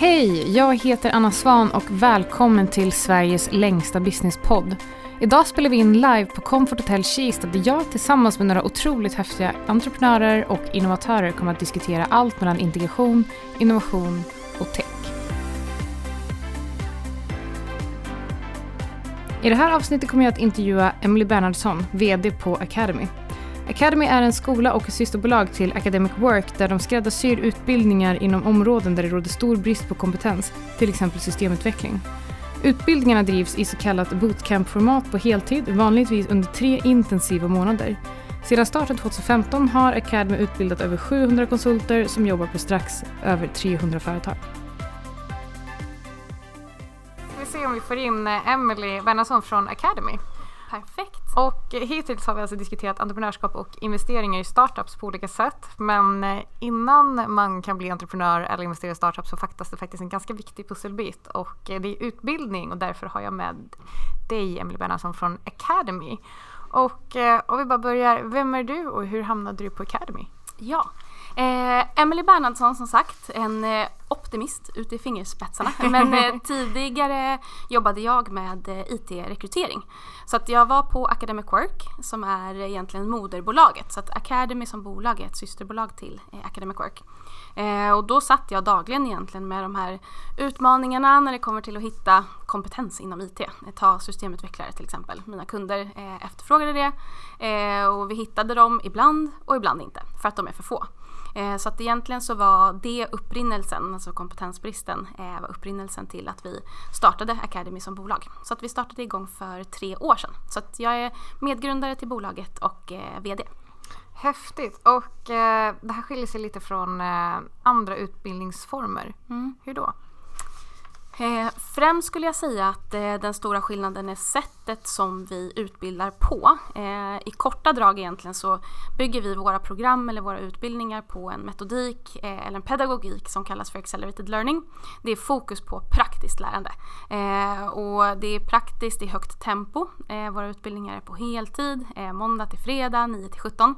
Hej! Jag heter Anna Svan och välkommen till Sveriges längsta businesspodd. Idag spelar vi in live på Comfort Hotel Kista där jag tillsammans med några otroligt häftiga entreprenörer och innovatörer kommer att diskutera allt mellan integration, innovation och tech. I det här avsnittet kommer jag att intervjua Emily Bernhardsson, VD på Academy. Academy är en skola och ett systerbolag till Academic Work där de skräddarsyr utbildningar inom områden där det råder stor brist på kompetens, till exempel systemutveckling. Utbildningarna drivs i så kallat bootcamp-format på heltid, vanligtvis under tre intensiva månader. Sedan starten 2015 har Academy utbildat över 700 konsulter som jobbar på strax över 300 företag. Ska vi se om vi får in eh, Emily Bernhardsson från Academy. Perfekt. Och hittills har vi alltså diskuterat entreprenörskap och investeringar i startups på olika sätt. Men eh, innan man kan bli entreprenör eller investera i startups så fattas det faktiskt en ganska viktig pusselbit och eh, det är utbildning och därför har jag med dig Emelie Bernhardsson från Academy. Och eh, om vi bara börjar, vem är du och hur hamnade du på Academy? Ja, Eh, Emily Bernhardsson som sagt, en eh, optimist ute i fingerspetsarna. Men eh, tidigare jobbade jag med eh, IT-rekrytering. Så att jag var på Academic Work som är egentligen moderbolaget. Så att Academy som bolag är ett systerbolag till eh, Academic Work. Eh, och då satt jag dagligen egentligen med de här utmaningarna när det kommer till att hitta kompetens inom IT. Ta systemutvecklare till exempel. Mina kunder eh, efterfrågade det eh, och vi hittade dem ibland och ibland inte för att de är för få. Eh, så att egentligen så var det upprinnelsen, alltså kompetensbristen, eh, var upprinnelsen till att vi startade Academy som bolag. Så att vi startade igång för tre år sedan. Så att jag är medgrundare till bolaget och eh, VD. Häftigt! Och eh, det här skiljer sig lite från andra utbildningsformer. Mm. Hur då? Eh, främst skulle jag säga att eh, den stora skillnaden är sättet som vi utbildar på. Eh, I korta drag egentligen så bygger vi våra program eller våra utbildningar på en metodik eh, eller en pedagogik som kallas för accelerated learning. Det är fokus på praktiskt lärande eh, och det är praktiskt i högt tempo. Eh, våra utbildningar är på heltid, eh, måndag till fredag 9 till 17.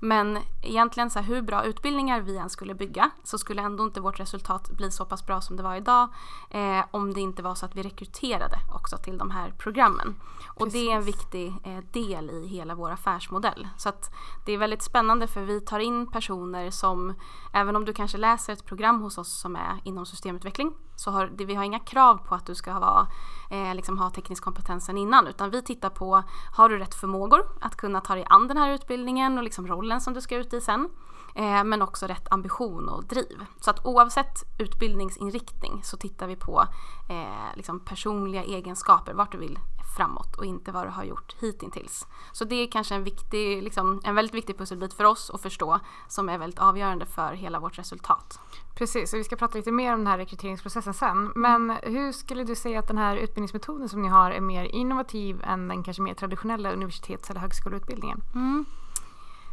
Men egentligen så här, hur bra utbildningar vi än skulle bygga så skulle ändå inte vårt resultat bli så pass bra som det var idag eh, om det inte var så att vi rekryterade också till de här programmen. Och Precis. det är en viktig eh, del i hela vår affärsmodell. Så att det är väldigt spännande för vi tar in personer som, även om du kanske läser ett program hos oss som är inom systemutveckling, så har vi har inga krav på att du ska vara, eh, liksom ha teknisk kompetensen innan utan vi tittar på, har du rätt förmågor att kunna ta dig an den här utbildningen och liksom rollen som du ska ut i sen. Eh, men också rätt ambition och driv. Så att oavsett utbildningsinriktning så tittar vi på eh, liksom personliga egenskaper, vart du vill framåt och inte vad du har gjort hittills. Så det är kanske en, viktig, liksom, en väldigt viktig pusselbit för oss att förstå som är väldigt avgörande för hela vårt resultat. Precis, och vi ska prata lite mer om den här rekryteringsprocessen sen. Men hur skulle du säga att den här utbildningsmetoden som ni har är mer innovativ än den kanske mer traditionella universitets eller högskoleutbildningen? Mm.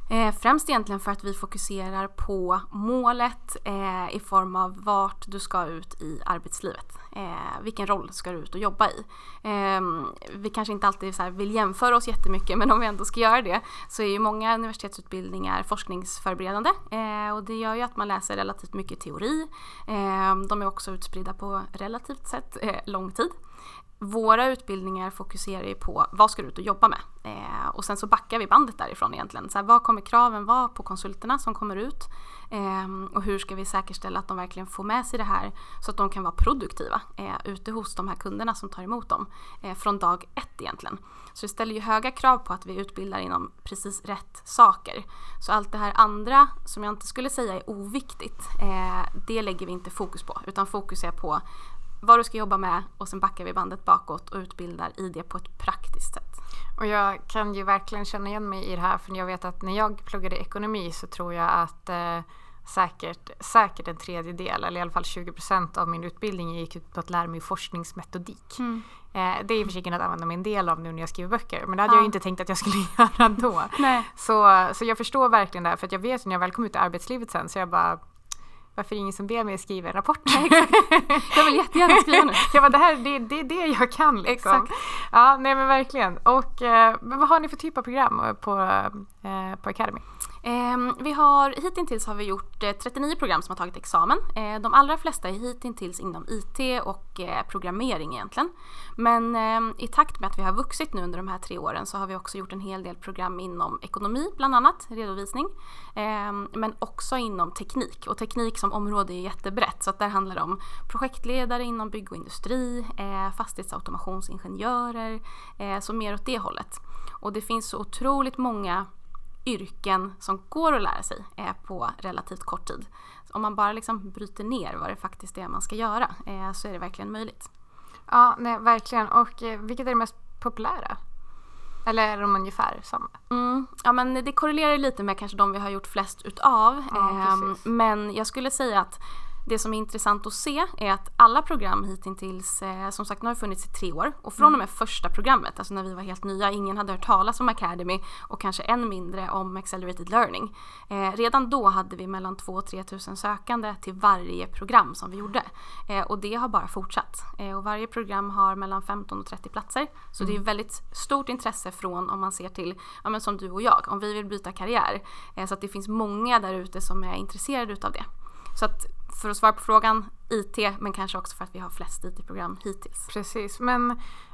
Eh, främst egentligen för att vi fokuserar på målet eh, i form av vart du ska ut i arbetslivet. Eh, vilken roll ska du ut och jobba i? Eh, vi kanske inte alltid så vill jämföra oss jättemycket men om vi ändå ska göra det så är ju många universitetsutbildningar forskningsförberedande eh, och det gör ju att man läser relativt mycket teori. Eh, de är också utspridda på relativt sett eh, lång tid våra utbildningar fokuserar ju på vad ska du ut och jobba med? Eh, och sen så backar vi bandet därifrån egentligen. Så här, vad kommer kraven vara på konsulterna som kommer ut? Eh, och hur ska vi säkerställa att de verkligen får med sig det här så att de kan vara produktiva eh, ute hos de här kunderna som tar emot dem eh, från dag ett egentligen. Så det ställer ju höga krav på att vi utbildar inom precis rätt saker. Så allt det här andra som jag inte skulle säga är oviktigt, eh, det lägger vi inte fokus på utan fokus är på vad du ska jobba med och sen backar vi bandet bakåt och utbildar i det på ett praktiskt sätt. Och jag kan ju verkligen känna igen mig i det här för jag vet att när jag pluggade ekonomi så tror jag att eh, säkert, säkert en tredjedel eller i alla fall 20 procent av min utbildning gick ut på att lära mig forskningsmetodik. Mm. Eh, det är i och för sig att använda mig en del av nu när jag skriver böcker men det hade ja. jag inte tänkt att jag skulle göra då. Så, så jag förstår verkligen det här för att jag vet när jag väl kom ut i arbetslivet sen så jag bara varför är det ingen som ber mig skriva en rapport? jag vill jättegärna skriva nu. jag bara, det här det, det är det jag kan liksom. Exakt. Ja, nej men verkligen. Och eh, vad har ni för typ av program på, eh, på Academy? Eh, vi har, hittills har vi gjort eh, 39 program som har tagit examen. Eh, de allra flesta är hittills inom IT och eh, programmering egentligen. Men ehm, i takt med att vi har vuxit nu under de här tre åren så har vi också gjort en hel del program inom ekonomi bland annat, redovisning. Ehm, men också inom teknik och teknik som område är jättebrett så att där handlar det om projektledare inom bygg och industri, eh, fastighetsautomationsingenjörer, eh, så mer åt det hållet. Och det finns så otroligt många yrken som går att lära sig eh, på relativt kort tid. Om man bara liksom bryter ner vad det faktiskt är man ska göra eh, så är det verkligen möjligt. Ja, nej, verkligen. Och eh, vilket är det mest populära? Eller är de ungefär samma? Mm, ja, men det korrelerar lite med kanske de vi har gjort flest utav. Ja, Ehm, men jag skulle säga att det som är intressant att se är att alla program hittills, eh, som sagt nu har funnits i tre år och från och med första programmet, alltså när vi var helt nya, ingen hade hört talas om Academy och kanske än mindre om Accelerated Learning. Eh, redan då hade vi mellan 2 och 3 tusen sökande till varje program som vi gjorde. Eh, och det har bara fortsatt. Eh, och varje program har mellan 15 och 30 platser. Så det är väldigt stort intresse från om man ser till, ja, men som du och jag, om vi vill byta karriär. Eh, så att det finns många där ute som är intresserade utav det. Så att för att svara på frågan, IT, men kanske också för att vi har flest IT-program hittills. Precis, men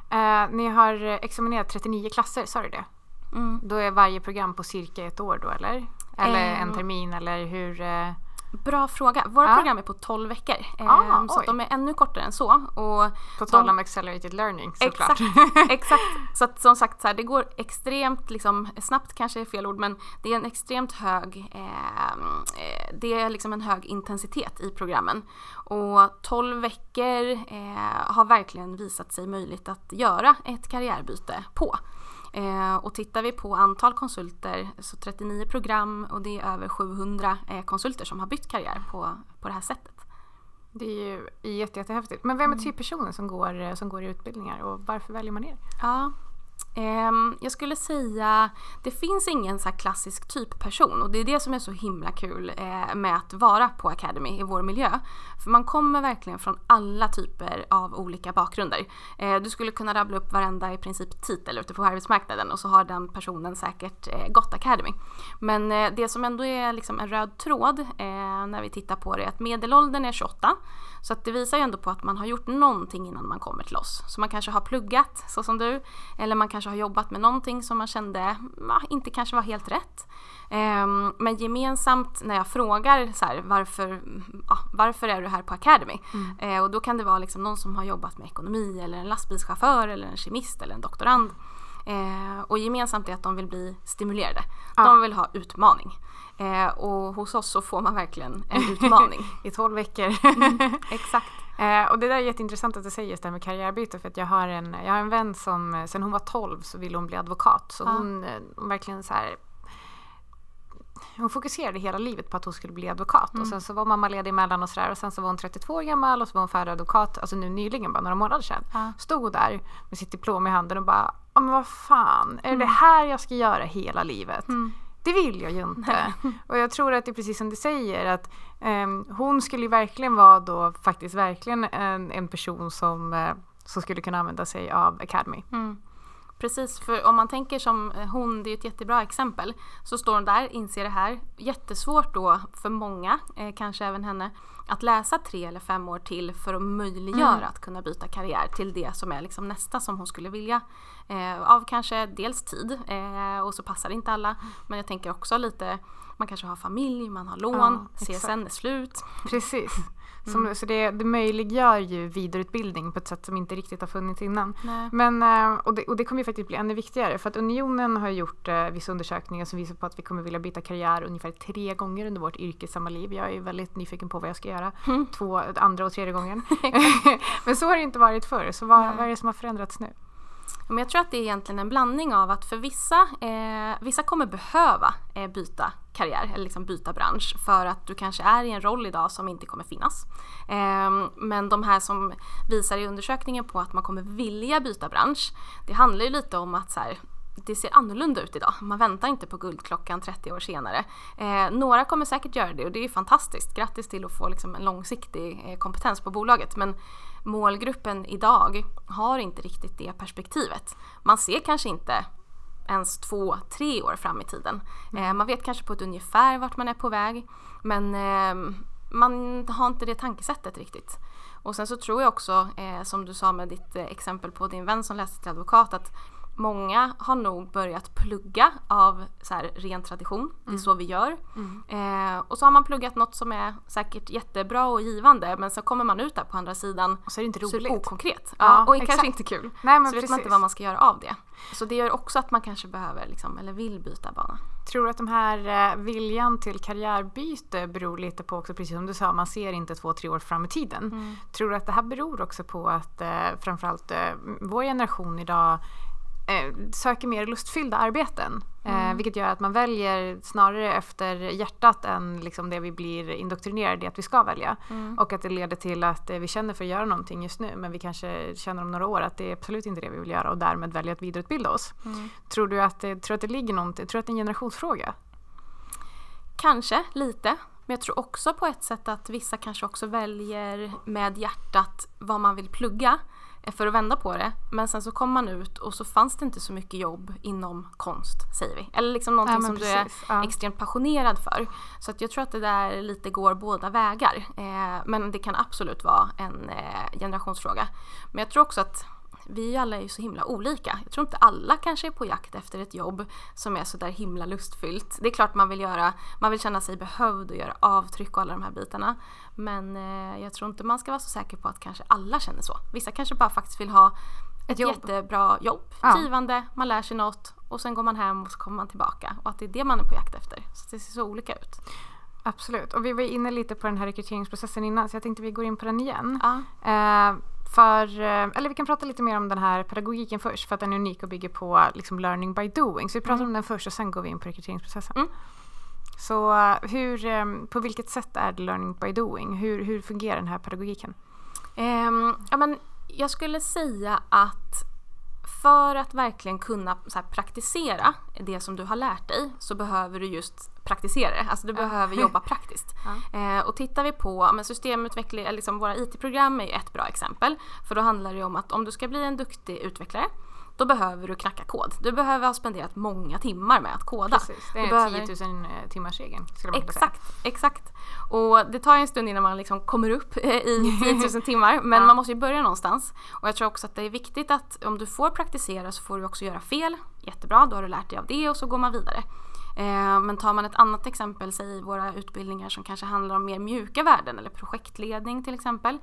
eh, ni har examinerat 39 klasser, sa du det? Mm. Då är varje program på cirka ett år då eller? Eller en Ehm. termin eller hur? Eh, Bra fråga. Våra Ja. program är på 12 veckor. Ah, Ehm, så de är ännu kortare än så. Och på tal om accelerated learning såklart. Exakt, exakt. Så att som sagt så här, det går extremt liksom, snabbt kanske är fel ord men det är en extremt hög ehm, eh, det är liksom en hög intensitet i programmen. Och 12 veckor eh, har verkligen visat sig möjligt att göra ett karriärbyte på. Eh, och tittar vi på antal konsulter, så 39 program och det är över 700 eh, konsulter som har bytt karriär på, på det här sättet. Det är ju jätte, jättehäftigt. Men vem är typpersonen som går, som går i utbildningar och varför väljer man er? Ja, Ehm, jag skulle säga det finns ingen så här klassisk typperson och det är det som är så himla kul eh, med att vara på Academy i vår miljö. För man kommer verkligen från alla typer av olika bakgrunder. Eh, du skulle kunna rabbla upp varenda i princip titel ute på arbetsmarknaden och så har den personen säkert eh, gått Academy. Men det som ändå är liksom en röd tråd när vi tittar på det är att medelåldern är 28 så att det visar ju ändå på att man har gjort någonting innan man kommer till oss. Så man kanske har pluggat så som du eller man kanske har jobbat med någonting som man kände ja, inte kanske var helt rätt. Ehm, men gemensamt när jag frågar så här, varför, ja, varför är du här på Academy? Eh, och då kan det vara liksom någon som har jobbat med ekonomi eller en lastbilschaufför eller en kemist eller en doktorand. Eh, och gemensamt är att de vill bli stimulerade. Ja. De vill ha utmaning. Eh, och hos oss så får man verkligen en utmaning. I 12 veckor. Exakt. Eh, och det där är jätteintressant att du säger just det här med karriärbyte för att jag har en, jag har en vän som eh, sen hon var 12 så ville hon bli advokat så Ja. hon, eh, hon verkligen så här hon fokuserade hela livet på att hon skulle bli advokat och sen så var mamma ledig emellan och sådär och sen så var hon 32 år gammal och så var hon färdig advokat, alltså nu nyligen bara några månader sedan. Ja. Stod där med sitt diplom i handen och bara, ja men vad fan, är det det här jag ska göra hela livet? Det vill jag ju inte. Och jag tror att det är precis som du säger att ehm, hon skulle verkligen vara då faktiskt verkligen en, en person som, eh, som skulle kunna använda sig av Academy. Mm. Precis, för om man tänker som eh, hon, det är ett jättebra exempel, så står hon där, inser det här. Jättesvårt då för många, eh, kanske även henne, att läsa tre eller fem år till för att möjliggöra att kunna byta karriär till det som är liksom nästa som hon skulle vilja. Eh, av kanske dels tid eh, och så passar det inte alla, men jag tänker också lite, man kanske har familj, man har lån, Ja. CSN är slut. Precis. Som, Så det, det möjliggör ju vidareutbildning på ett sätt som inte riktigt har funnits innan. Nej. Men, eh, och, det, och det kommer ju faktiskt bli ännu viktigare för att Unionen har gjort eh, vissa undersökningar som visar på att vi kommer vilja byta karriär ungefär tre gånger under vårt yrkessamma liv. Jag är ju väldigt nyfiken på vad jag ska göra två, andra och tredje gången. Men så har det inte varit förr, så vad, vad är det som har förändrats nu? Men jag tror att det är egentligen en blandning av att för vissa, eh, vissa kommer behöva eh, byta karriär eller liksom byta bransch för att du kanske är i en roll idag som inte kommer finnas. Eh, men de här som visar i undersökningen på att man kommer vilja byta bransch, det handlar ju lite om att så här, det ser annorlunda ut idag. Man väntar inte på guldklockan 30 år senare. Eh, några kommer säkert göra det och det är fantastiskt. Grattis till att få liksom en långsiktig eh, kompetens på bolaget. Men målgruppen idag har inte riktigt det perspektivet. Man ser kanske inte ens två, tre år fram i tiden. Mm. Eh, man vet kanske på ett ungefär vart man är på väg men eh, man har inte det tankesättet riktigt. Och sen så tror jag också, eh, som du sa med ditt eh, exempel på din vän som läste till advokat, att många har nog börjat plugga av så här, ren tradition. Mm. Det är mm. så vi gör. Mm. Eh, och så har man pluggat något som är säkert jättebra och givande men så kommer man ut där på andra sidan och så är det inte roligt. Så är det okonkret. Ja, ja, och exakt. kanske inte kul. Nej, men så precis. vet man inte vad man ska göra av det. Så det gör också att man kanske behöver liksom, eller vill byta bana. Tror du att de här eh, viljan till karriärbyte beror lite på också, precis som du sa, man ser inte två, tre år fram i tiden. Mm. Tror du att det här beror också på att eh, framförallt eh, vår generation idag söker mer lustfyllda arbeten. Eh, mm. vilket gör att man väljer snarare efter hjärtat än liksom det vi blir indoktrinerade i att vi ska välja. Mm. Och att det leder till att eh, vi känner för att göra någonting just nu men vi kanske känner om några år att det är absolut inte det vi vill göra och därmed väljer att vidareutbilda oss. Mm. Tror du att, tror att det ligger någonting, tror att det är en generationsfråga? Kanske lite. Men jag tror också på ett sätt att vissa kanske också väljer med hjärtat vad man vill plugga för att vända på det. Men sen så kom man ut och så fanns det inte så mycket jobb inom konst, säger vi. Eller liksom någonting ja, som precis. du är ja. extremt passionerad för. Så att jag tror att det där lite går båda vägar. Eh, men det kan absolut vara en eh, generationsfråga. Men jag tror också att vi alla är ju så himla olika. Jag tror inte alla kanske är på jakt efter ett jobb som är så där himla lustfyllt. Det är klart man vill göra, man vill känna sig behövd och göra avtryck och alla de här bitarna. Men eh, jag tror inte man ska vara så säker på att kanske alla känner så. Vissa kanske bara faktiskt vill ha ett jobb. jättebra jobb, ja. givande, man lär sig något och sen går man hem och så kommer man tillbaka. Och att det är det man är på jakt efter. Så det ser så olika ut. Absolut, och vi var inne lite på den här rekryteringsprocessen innan så jag tänkte vi går in på den igen. Ja. Eh, för, eh, eller vi kan prata lite mer om den här pedagogiken först för att den är unik och bygger på liksom, learning by doing. Så vi pratar mm. om den först och sen går vi in på rekryteringsprocessen. Mm. Så eh, hur, eh, på vilket sätt är det learning by doing? Hur, hur fungerar den här pedagogiken? Um, ja, men jag skulle säga att för att verkligen kunna praktisera det som du har lärt dig så behöver du just praktisera det. Alltså du behöver jobba praktiskt. Eh, och tittar vi på men systemutveckling, liksom våra IT-program är ju ett bra exempel. För då handlar det om att om du ska bli en duktig utvecklare då behöver du knacka kod. Du behöver ha spenderat många timmar med att koda. Precis, det är behöver... 10 000 eh, timmars regeln. Exakt, exakt. Och det tar en stund innan man liksom kommer upp eh, i 10 000 timmar men ja. man måste ju börja någonstans. Och jag tror också att det är viktigt att om du får praktisera så får du också göra fel. Jättebra, då har du lärt dig av det och så går man vidare. Eh, men tar man ett annat exempel, säg våra utbildningar som kanske handlar om mer mjuka värden eller projektledning till exempel.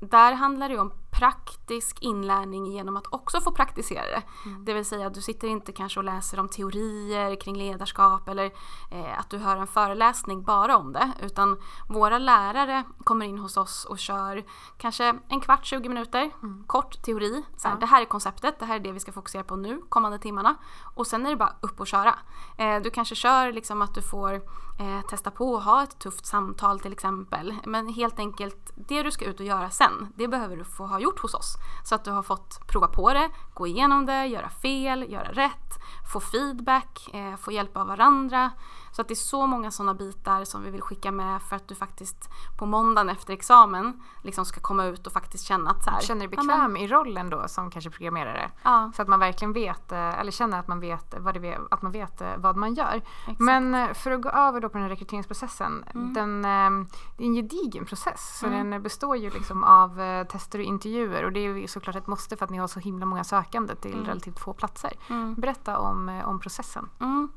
Där handlar det om praktisk inlärning genom att också få praktisera det. Mm. Det vill säga att du sitter inte kanske och läser om teorier kring ledarskap eller eh, att du hör en föreläsning bara om det. Utan våra lärare kommer in hos oss och kör kanske en kvart, 20 minuter, mm. kort teori. Så här, ja. Det här är konceptet, det här är det vi ska fokusera på nu, kommande timmarna. Och sen är det bara upp och köra. Eh, du kanske kör liksom att du får eh, testa på att ha ett tufft samtal till exempel. Men helt enkelt, det du ska ut och göra sen, det behöver du få ha gjort hos oss. Så att du har fått prova på det, gå igenom det, göra fel, göra rätt, få feedback, eh, få hjälp av varandra. Så att det är så många sådana bitar som vi vill skicka med för att du faktiskt på måndagen efter examen liksom ska komma ut och faktiskt känna att så här, Känner dig bekväm i rollen då som kanske programmerare? Ja. Så att man verkligen vet, eh, eller känner att man vet vad, det, att man vet eh, vad man gör. Exakt. Men eh, för att gå över då på den här rekryteringsprocessen. Mm. Den, det är en gedigen process. Så mm. den består ju liksom av tester och intervjuer och det är ju såklart ett måste för att ni har så himla många sökande till mm. relativt få platser. Mm. Berätta om, om processen. Mm.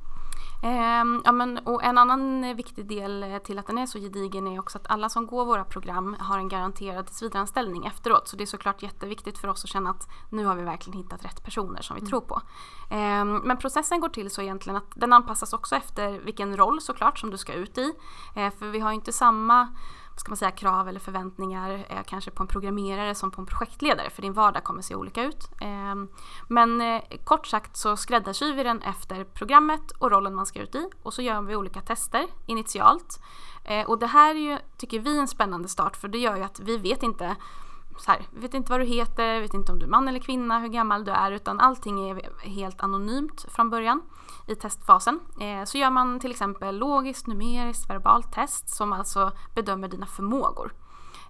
Eh, ja, men, och en annan viktig del till att den är så gedigen är också att alla som går våra program har en garanterad tillsvidareanställning efteråt. Så det är såklart jätteviktigt för oss att känna att nu har vi verkligen hittat rätt personer som vi mm. tror på. Eh, men processen går till så egentligen att den anpassas också efter vilken roll såklart som du ska ut i. Eh, för vi har inte samma ska man säga, krav eller förväntningar eh, kanske på en programmerare som på en projektledare för din vardag kommer se olika ut. Eh, men eh, kort sagt så skräddarsyr vi den efter programmet och rollen man ska ut i och så gör vi olika tester initialt. Eh, och det här är ju, tycker vi, en spännande start för det gör ju att vi vet inte så här, vi vet inte vad du heter, vi vet inte om du är man eller kvinna, hur gammal du är utan allting är helt anonymt från början i testfasen. Eh, så gör man till exempel logiskt, numeriskt, verbalt test som alltså bedömer dina förmågor.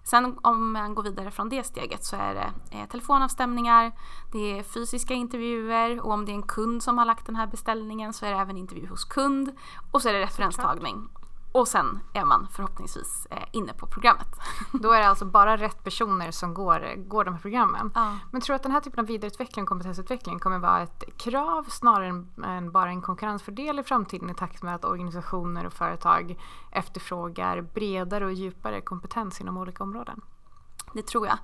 Sen om man går vidare från det steget så är det eh, telefonavstämningar, det är fysiska intervjuer och om det är en kund som har lagt den här beställningen så är det även intervju hos kund och så är det referenstagning. Och sen är man förhoppningsvis eh, inne på programmet. Då är det alltså bara rätt personer som går, går de här programmen. Ja. Men tror du att den här typen av vidareutveckling och kompetensutveckling kommer vara ett krav snarare än, än bara en konkurrensfördel i framtiden i takt med att organisationer och företag efterfrågar bredare och djupare kompetens inom olika områden? Det tror jag.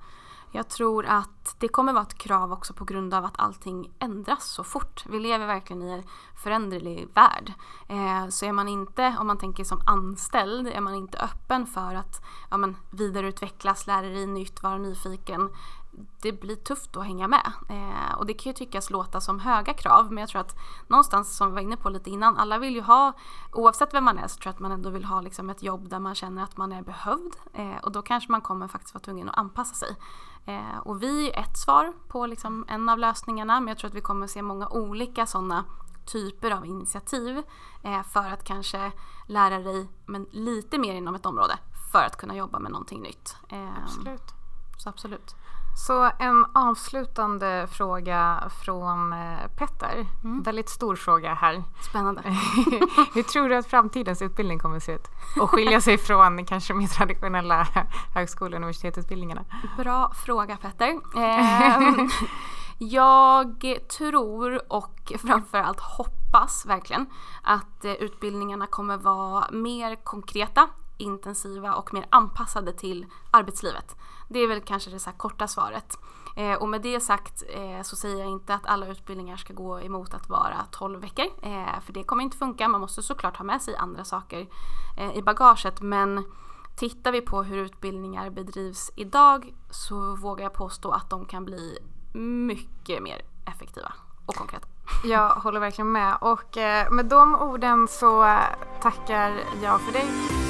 Jag tror att det kommer vara ett krav också på grund av att allting ändras så fort. Vi lever verkligen i en föränderlig värld. Eh, så är man inte, om man tänker som anställd, är man inte öppen för att ja, men, vidareutvecklas, lära dig nytt, vara nyfiken. Det blir tufft att hänga med. Eh, och det kan ju tyckas låta som höga krav men jag tror att någonstans som vi var inne på lite innan, alla vill ju ha, oavsett vem man är så tror jag att man ändå vill ha liksom ett jobb där man känner att man är behövd. Eh, och då kanske man kommer faktiskt vara tvungen att anpassa sig. Eh, och vi är ett svar på liksom en av lösningarna men jag tror att vi kommer se många olika sådana typer av initiativ eh, för att kanske lära dig men lite mer inom ett område för att kunna jobba med någonting nytt. Eh, Absolut. Så absolut. Så en avslutande fråga från eh, Petter. Mm. Väldigt stor fråga här. Spännande. Hur tror du att framtidens utbildning kommer att se ut? Och skilja sig från kanske mer traditionella högskole och universitetsutbildningarna? Bra fråga Petter. Eh, jag tror och framförallt hoppas verkligen att eh, utbildningarna kommer vara mer konkreta, intensiva och mer anpassade till arbetslivet. Det är väl kanske det så korta svaret. Eh, och med det sagt eh, så säger jag inte att alla utbildningar ska gå emot att vara 12 veckor. Eh, för det kommer inte funka. Man måste såklart ha med sig andra saker eh, i bagaget. Men tittar vi på hur utbildningar bedrivs idag så vågar jag påstå att de kan bli mycket mer effektiva och konkreta. Jag håller verkligen med och eh, med de orden så tackar jag för dig